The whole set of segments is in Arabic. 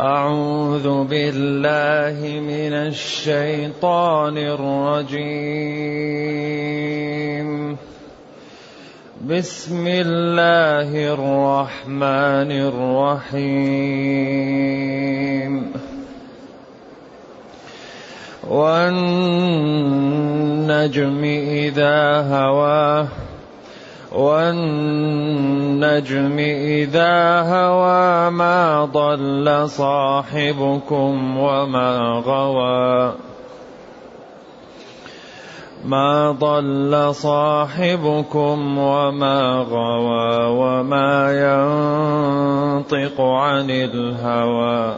أعوذ بالله من الشيطان الرجيم. بسم الله الرحمن الرحيم. والنجم إذا هواه والنجم إذا هوى ما ضل صاحبكم وما غوى. ما ضل صاحبكم وما غوى وما ينطق عن الهوى.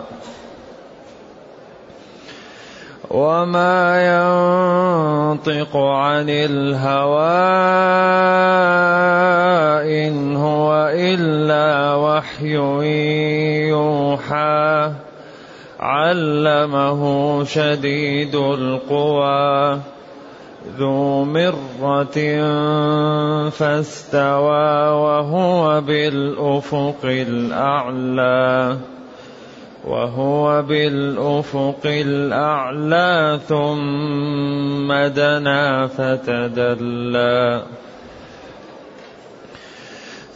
وما ينطق عن الهوى إن هو إلا وحي يوحى علمه شديد القوى ذو مرة فاستوى وهو بالأفق الأعلى وهو بالأفق الأعلى ثم دنا فتدلى.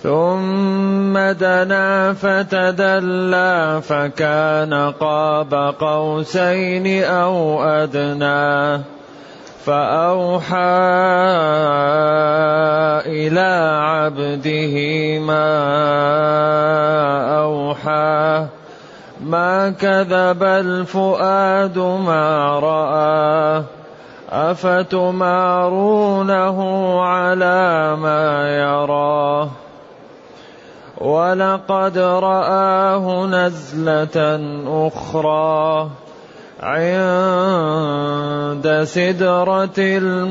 ثم دنا فتدلى فكان قاب قوسين أو أدنى. فأوحى إلى عبده ما أوحى. ما كذب الفؤاد ما رأى أفتمارونه على ما يراه ولقد رآه نزلة أخرى عند سدرة المنتهى.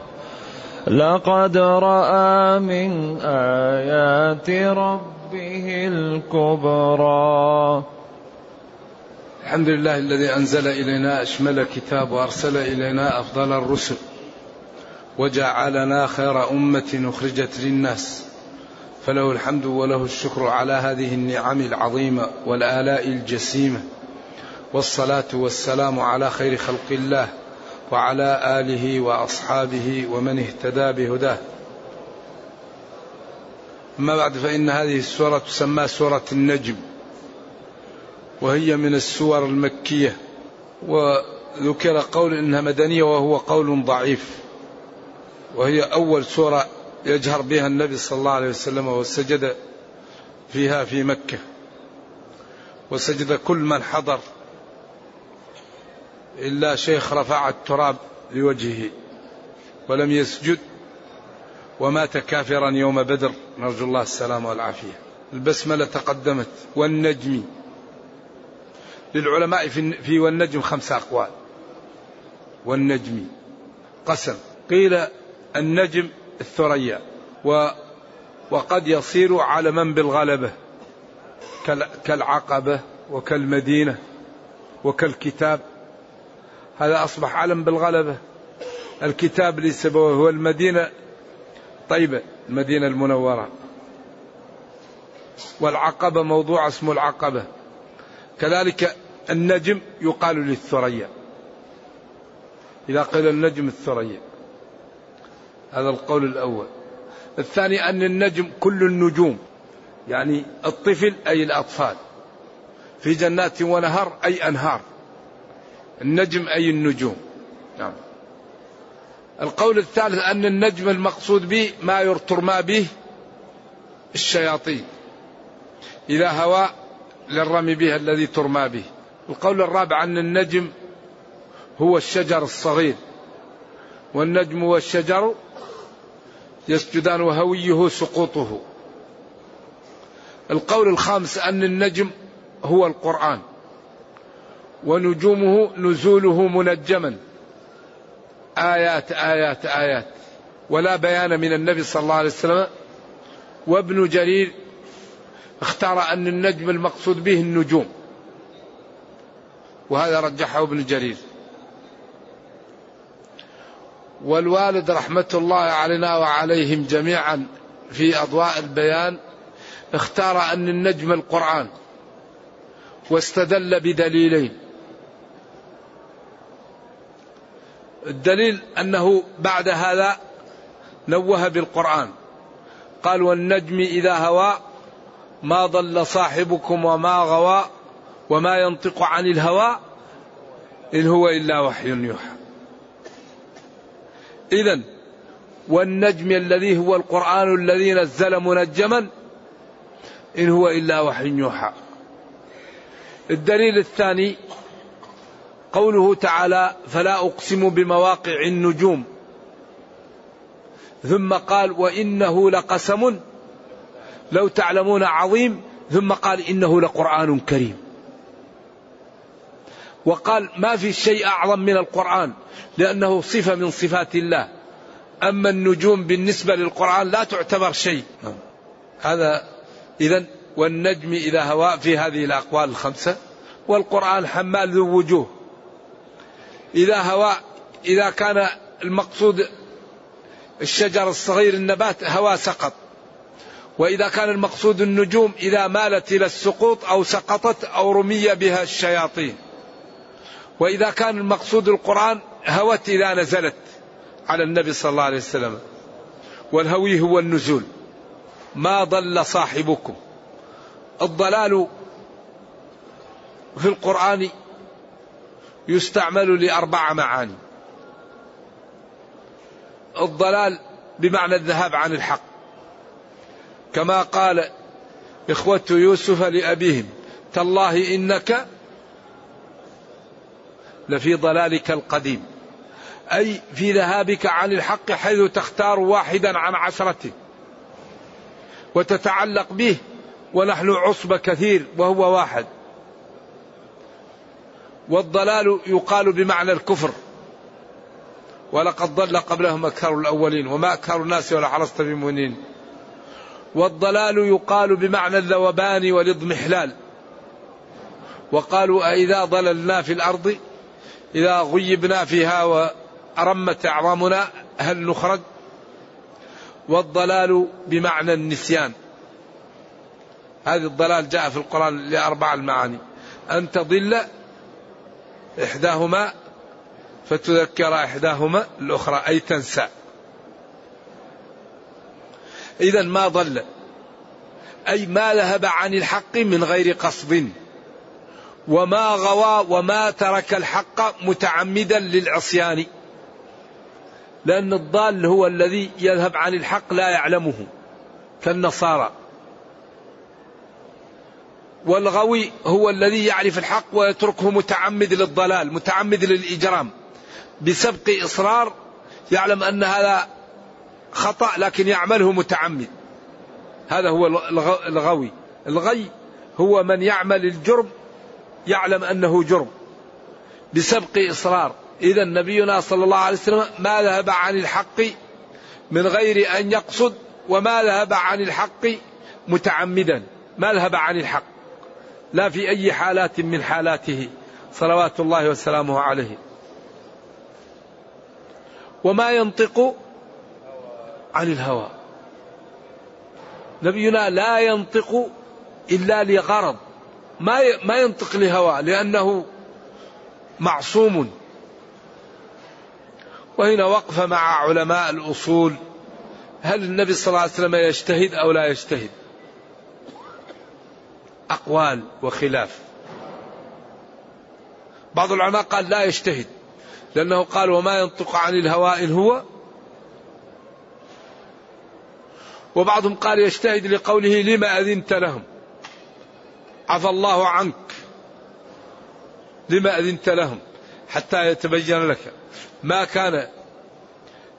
لقد رأى من آيات ربه الكبرى. الحمد لله الذي أنزل إلينا أشمل كتاب وأرسل إلينا أفضل الرسل وجعلنا خير أمة أخرجت للناس. فله الحمد وله الشكر على هذه النعم العظيمة والآلاء الجسيمة. والصلاة والسلام على خير خلق الله. وعلى آله وأصحابه ومن اهتدى بهداه. أما بعد فإن هذه السورة تسمى سورة النجم وهي من السور المكية وذكر قول إنها مدنية وهو قول ضعيف وهي أول سورة يجهر بها النبي صلى الله عليه وسلم وسجد فيها في مكة وسجد كل من حضر إلا شيخ رفع التراب لوجهه ولم يسجد ومات كافرا يوم بدر. نرجو الله السلامة والعافية. البسملة تقدمت والنجم. للعلماء في والنجم خمس أقوال. والنجم قسم. قيل النجم الثريا. و وقد يصير علما بالغلبة. كالعقبة وكالمدينة وكالكتاب. هذا أصبح علم بالغلبة. الكتاب ليس هو المدينة. طيبة المدينة المنورة. والعقبة موضوع اسمه العقبة. كذلك النجم يقال للثريا. إذا قيل النجم الثريا. هذا القول الأول. الثاني أن النجم كل النجوم. يعني الطفل أي الأطفال. في جنات ونهر أي أنهار. النجم أي النجوم. نعم. القول الثالث أن النجم المقصود به ما يرترمى به الشياطين. إلى هواء للرمي به الذي ترمى به. القول الرابع أن النجم هو الشجر الصغير. والنجم والشجر يسجدان وهويه سقوطه. القول الخامس أن النجم هو القرآن. ونجومه نزوله منجما. آيات آيات آيات. ولا بيان من النبي صلى الله عليه وسلم. وابن جرير اختار أن النجم المقصود به النجوم. وهذا رجحه ابن جرير. والوالد رحمة الله علينا وعليهم جميعا في أضواء البيان اختار أن النجم القرآن واستدل بدليلين. الدليل أنه بعد هذا نوه بالقرآن. قال والنجم إذا هوى ما ضل صاحبكم وما غوى وما ينطق عن الهوى إن هو إلا وحي يوحى. إذا والنجم الذي هو القرآن الذي نزل منجما إن هو إلا وحي يوحى. الدليل الثاني قوله تعالى فلا أقسم بمواقع النجوم. ثم قال وإنه لقسم لو تعلمون عظيم ثم قال إنه لقرآن كريم. وقال ما في شيء أعظم من القرآن لأنه صفة من صفات الله. أما النجوم بالنسبة للقرآن لا تعتبر شيء. هذا إذا والنجم إذا هواء في هذه الأقوال الخمسة والقرآن حمال ذو وجوه. إذا هواء إذا كان المقصود الشجر الصغير النبات هواء سقط. وإذا كان المقصود النجوم إذا مالت إلى السقوط أو سقطت أو رمي بها الشياطين. وإذا كان المقصود القرآن هوت إذا نزلت على النبي صلى الله عليه وسلم. والهوي هو النزول. ما ضل صاحبكم. الضلال في القرآن يستعمل لأربع معاني. الضلال بمعنى الذهاب عن الحق. كما قال إخوة يوسف لأبيهم تالله إنك لفي ضلالك القديم. أي في ذهابك عن الحق حيث تختار واحدا عن عشرته. وتتعلق به ونحن عصبة كثير وهو واحد. والضلال يقال بمعنى الكفر. ولقد ضل قبلهم أكثر الأولين وما أكثر الناس ولا حرصت بمؤمنين. والضلال يقال بمعنى الذوبان والاضمحلال وقالوا أإذا ضللنا في الأرض؟ إذا غيبنا فيها وأرمت أعظامنا هل نخرج؟ والضلال بمعنى النسيان. هذه الضلال جاء في القرآن لأربع المعاني. أن تضل إحداهما فتذكر إحداهما الأخرى أي تنسى. إذا ما ضل؟ أي ما ذهب عن الحق من غير قصد. وما غوى وما ترك الحق متعمدا للعصيان. لأن الضال هو الذي يذهب عن الحق لا يعلمه. كالنصارى والغوي هو الذي يعرف الحق ويتركه متعمد للضلال متعمد للإجرام. بسبق إصرار يعلم أن هذا خطأ لكن يعمله متعمد. هذا هو الغوي. الغي هو من يعمل الجرم يعلم أنه جرم. بسبق إصرار. إذا نبينا صلى الله عليه وسلم ما ذهب عن الحق من غير أن يقصد وما ذهب عن الحق متعمدا. ما ذهب عن الحق. لا في أي حالات من حالاته صلوات الله وسلامه عليه. وما ينطق عن الهوى. نبينا لا ينطق إلا لغرض. ما ما ينطق لهوى لأنه معصوم. وهنا وقفة مع علماء الأصول. هل النبي صلى الله عليه وسلم يجتهد أو لا يجتهد؟ أقوال وخلاف. بعض العلماء قال لا يجتهد لأنه قال وما ينطق عن الهوى إن هو. وبعضهم قال يجتهد لقوله لما أذنت لهم؟ عفى الله عنك. لما أذنت لهم؟ حتى يتبين لك. ما كان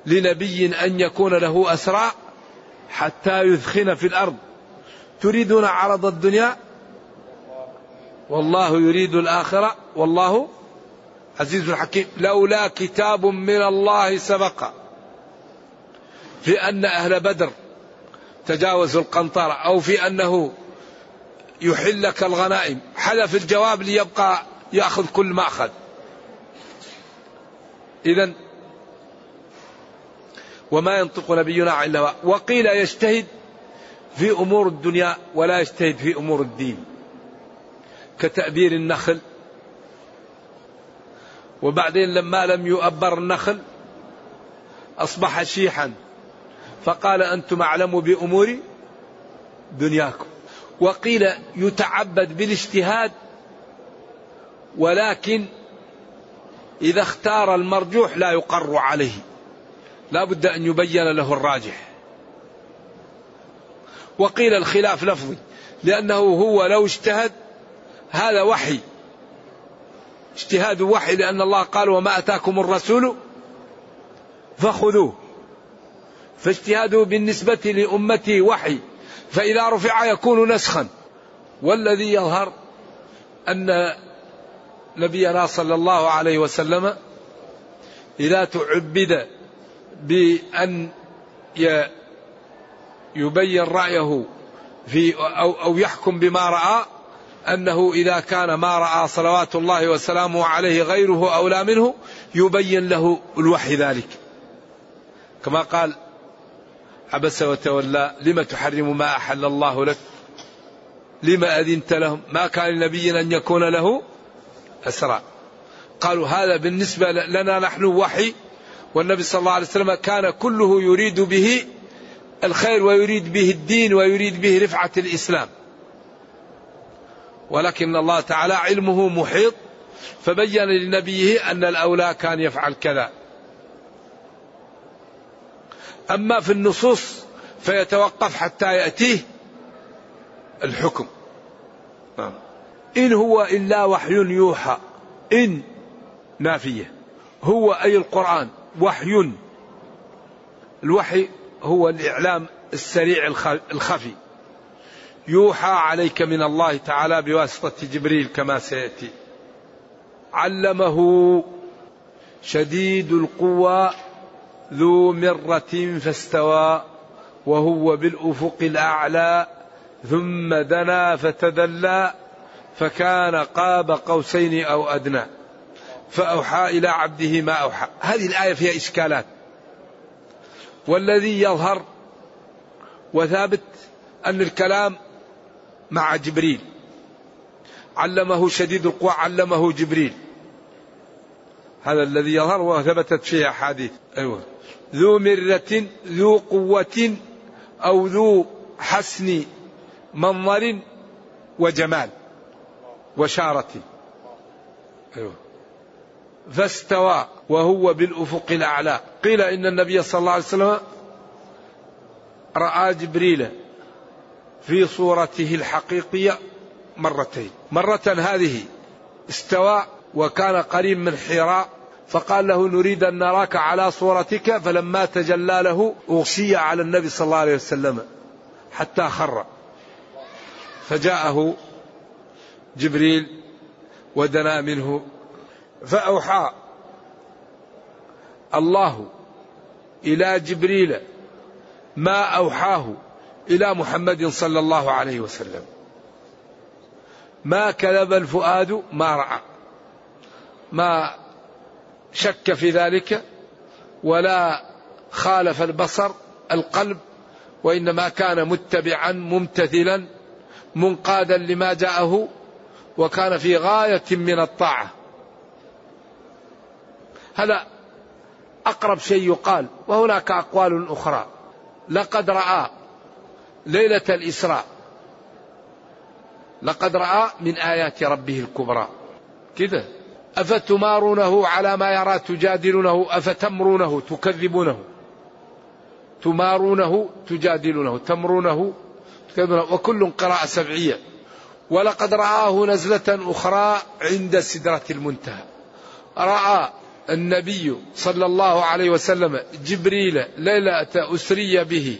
لنبي أن يكون له أسرى حتى يثخن في الأرض. تريدون عرض الدنيا؟ والله يريد الآخرة والله عزيز حكيم لولا كتاب من الله سبق في أن أهل بدر تجاوزوا القنطرة أو في أنه يحل لك الغنائم حذف الجواب ليبقى يأخذ كل ما أخذ. إذا وما ينطق نبينا إلا وقيل يجتهد في أمور الدنيا ولا يجتهد في أمور الدين. كتأبير النخل. وبعدين لما لم يؤبر النخل أصبح شيحا. فقال أنتم أعلم بأمور دنياكم. وقيل يتعبد بالاجتهاد ولكن إذا اختار المرجوح لا يقر عليه. لا بد أن يبين له الراجح. وقيل الخلاف لفظي لأنه هو لو اجتهد هذا وحي. اجتهاد وحي لأن الله قال وما أتاكم الرسول فخذوه. فاجتهاده بالنسبة لأمتي وحي. فإذا رفع يكون نسخا. والذي يظهر أن نبينا صلى الله عليه وسلم إذا تعبد بأن يبين رأيه في أو, أو يحكم بما رأى أنه إذا كان ما رأى صلوات الله وسلامه عليه غيره أولى منه يبين له الوحي ذلك. كما قال عبس وتولى لم تحرم ما أحل الله لك؟ لما أذنت لهم؟ ما كان لنبي أن يكون له أسرى. قالوا هذا بالنسبة لنا نحن وحي. والنبي صلى الله عليه وسلم كان كله يريد به الخير ويريد به الدين ويريد به رفعة الإسلام. ولكن الله تعالى علمه محيط فبين لنبيه أن الأولى كان يفعل كذا. أما في النصوص فيتوقف حتى يأتيه الحكم. نعم. إن هو إلا وحي يوحى إن نافية. هو أي القرآن وحي. الوحي هو الإعلام السريع الخفي. يوحى عليك من الله تعالى بواسطة جبريل كما سيأتي. علمه شديد القوى ذو مرة فاستوى وهو بالأفق الأعلى ثم دنا فتدلى فكان قاب قوسين أو أدنى. فأوحى إلى عبده ما أوحى. هذه الآية فيها إشكالات. والذي يظهر وثابت أن الكلام مع جبريل. علمه شديد القوى علمه جبريل. هذا الذي يظهر وثبتت فيه أحاديث. أيوة. ذو مرة ذو قوة أو ذو حسن منظر وجمال وشارة. أيوة. فاستوى وهو بالأفق الأعلى. قيل إن النبي صلى الله عليه وسلم رأى جبريل في صورته الحقيقية مرتين. مرة هذه استوى وكان قريب من حراء فقال له نريد أن نراك على صورتك فلما تجلى له أغشي على النبي صلى الله عليه وسلم حتى خر. فجاءه جبريل ودنا منه فأوحى الله إلى جبريل ما أوحاه إلى محمد صلى الله عليه وسلم. ما كذب الفؤاد ما رأى. ما شك في ذلك ولا خالف البصر القلب وإنما كان متبعا ممتثلا منقادا لما جاءه وكان في غاية من الطاعة. هذا أقرب شيء يقال وهناك أقوال أخرى. لقد رأى ليلة الإسراء. لقد رأى من آيات ربه الكبرى. كذا. أفتمارونه على ما يرى تجادلونه؟ أفتمرونه تكذبونه؟ تمارونه تجادلونه؟ تمرونه تكذبونه؟ وكل قراءة سبعية. ولقد رآه نزلة أخرى عند سدرة المنتهى. رأى النبي صلى الله عليه وسلم جبريل ليلة أسري به.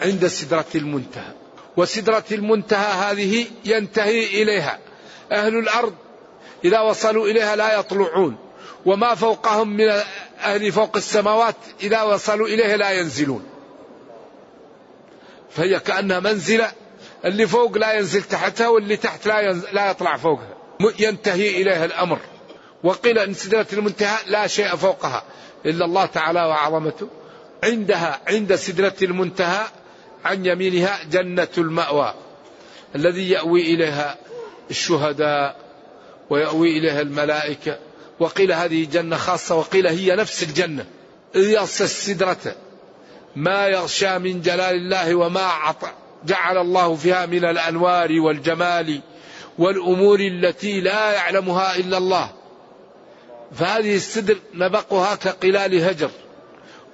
عند سدرة المنتهى. وسدرة المنتهى هذه ينتهي إليها. أهل الأرض إذا وصلوا إليها لا يطلعون. وما فوقهم من أهل فوق السماوات إذا وصلوا إليه لا ينزلون. فهي كأنها منزلة. اللي فوق لا ينزل تحتها واللي تحت لا, لا يطلع فوقها. ينتهي إليها الأمر. وقيل أن سدرة المنتهى لا شيء فوقها إلا الله تعالى وعظمته. عندها عند سدرة المنتهى عن يمينها جنة المأوى الذي يأوي إليها الشهداء ويأوي إليها الملائكة. وقيل هذه جنة خاصة وقيل هي نفس الجنة إذ يغشى السدرة. ما يغشى من جلال الله وما عطى جعل الله فيها من الأنوار والجمال والأمور التي لا يعلمها إلا الله. فهذه السدر نبقها كقلال هجر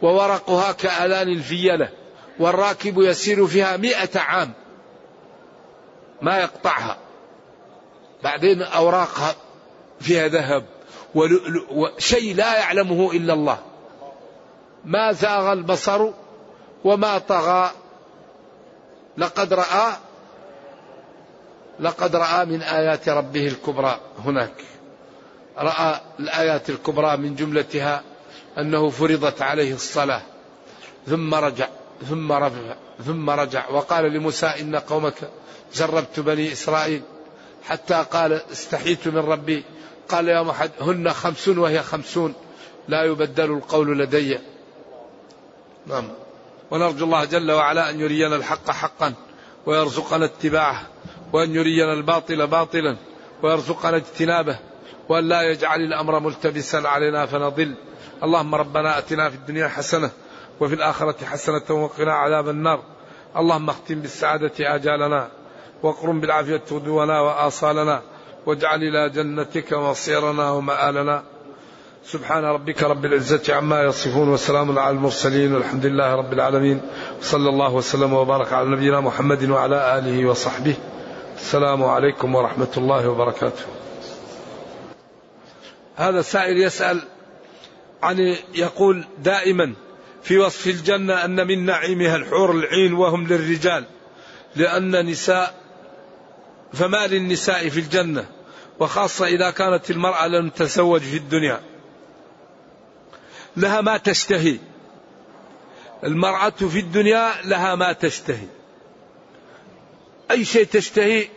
وورقها كآلان الفيلة. والراكب يسير فيها مئة عام. ما يقطعها. بعدين أوراقها فيها ذهب ولؤلؤ وشيء لا يعلمه إلا الله. ما زاغ البصر وما طغى. لقد رأى لقد رأى من آيات ربه الكبرى هناك. رأى الآيات الكبرى من جملتها أنه فرضت عليه الصلاة ثم رجع. ثم رفع ثم رجع وقال لموسى إن قومك جربت بني إسرائيل حتى قال استحيت من ربي. قال يا محمد هن خمسون وهي خمسون. لا يبدل القول لدي. نعم. ونرجو الله جل وعلا أن يرينا الحق حقا ويرزقنا اتباعه وأن يرينا الباطل باطلا ويرزقنا اجتنابه وأن لا يجعل الأمر ملتبسا علينا فنضل. اللهم ربنا أتنا في الدنيا حسنة وفي الآخرة حسنة وقنا عذاب النار. اللهم اختم بالسعادة آجالنا واقرم بالعافية غدونا وآصالنا واجعل إلى جنتك مصيرنا ومآلنا. سبحان ربك رب العزة عما يصفون وسلام على المرسلين والحمد لله رب العالمين. صلى الله وسلم وبارك على نبينا محمد وعلى آله وصحبه. السلام عليكم ورحمة الله وبركاته. هذا السائل يسأل عن يقول دائما في وصف الجنة أن من نعيمها الحور العين وهم للرجال لأن نساء فما للنساء في الجنة وخاصة إذا كانت المرأة لم تزوج في الدنيا. لها ما تشتهي. المرأة في الدنيا لها ما تشتهي. أي شيء تشتهي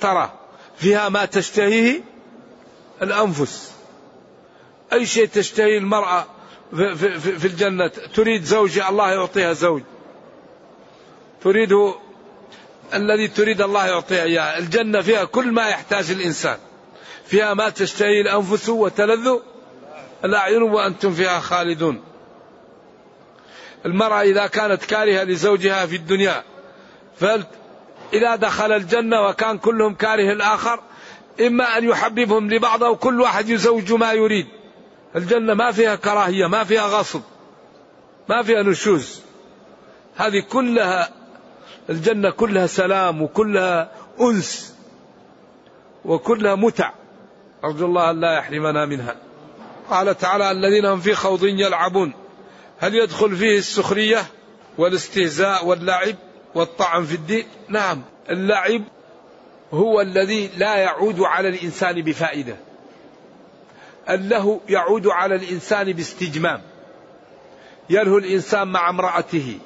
ترى. فيها ما تشتهيه الأنفس. أي شيء تشتهي المرأة في, في, في الجنة. تريد زوج الله يعطيها زوج. تريد الذي تريد الله يعطيها إياه الجنة فيها كل ما يحتاج الإنسان. فيها ما تشتهي الأنفس وتلذ الأعين وأنتم فيها خالدون. المرأة إذا كانت كارهة لزوجها في الدنيا فإذا دخل الجنة وكان كلهم كاره الآخر إما أن يحببهم لبعض أو كل واحد يزوج ما يريد. الجنة ما فيها كراهية ما فيها غصب ما فيها نشوز. هذه كلها الجنة كلها سلام وكلها أنس وكلها متع. أرجو الله أن لا يحرمنا منها. قال تعالى الذين هم في خوض يلعبون. هل يدخل فيه السخرية والاستهزاء واللعب والطعن في الدين؟ نعم اللعب هو الذي لا يعود على الإنسان بفائدة. اللهو يعود على الإنسان باستجمام. يلهو الإنسان مع امرأته.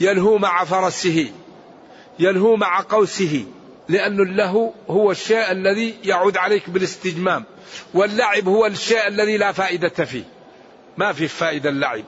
يلهو مع فرسه. يلهو مع قوسه. لأن اللهو هو الشيء الذي يعود عليك بالاستجمام. واللعب هو الشيء الذي لا فائدة فيه. ما في فائدة اللعب.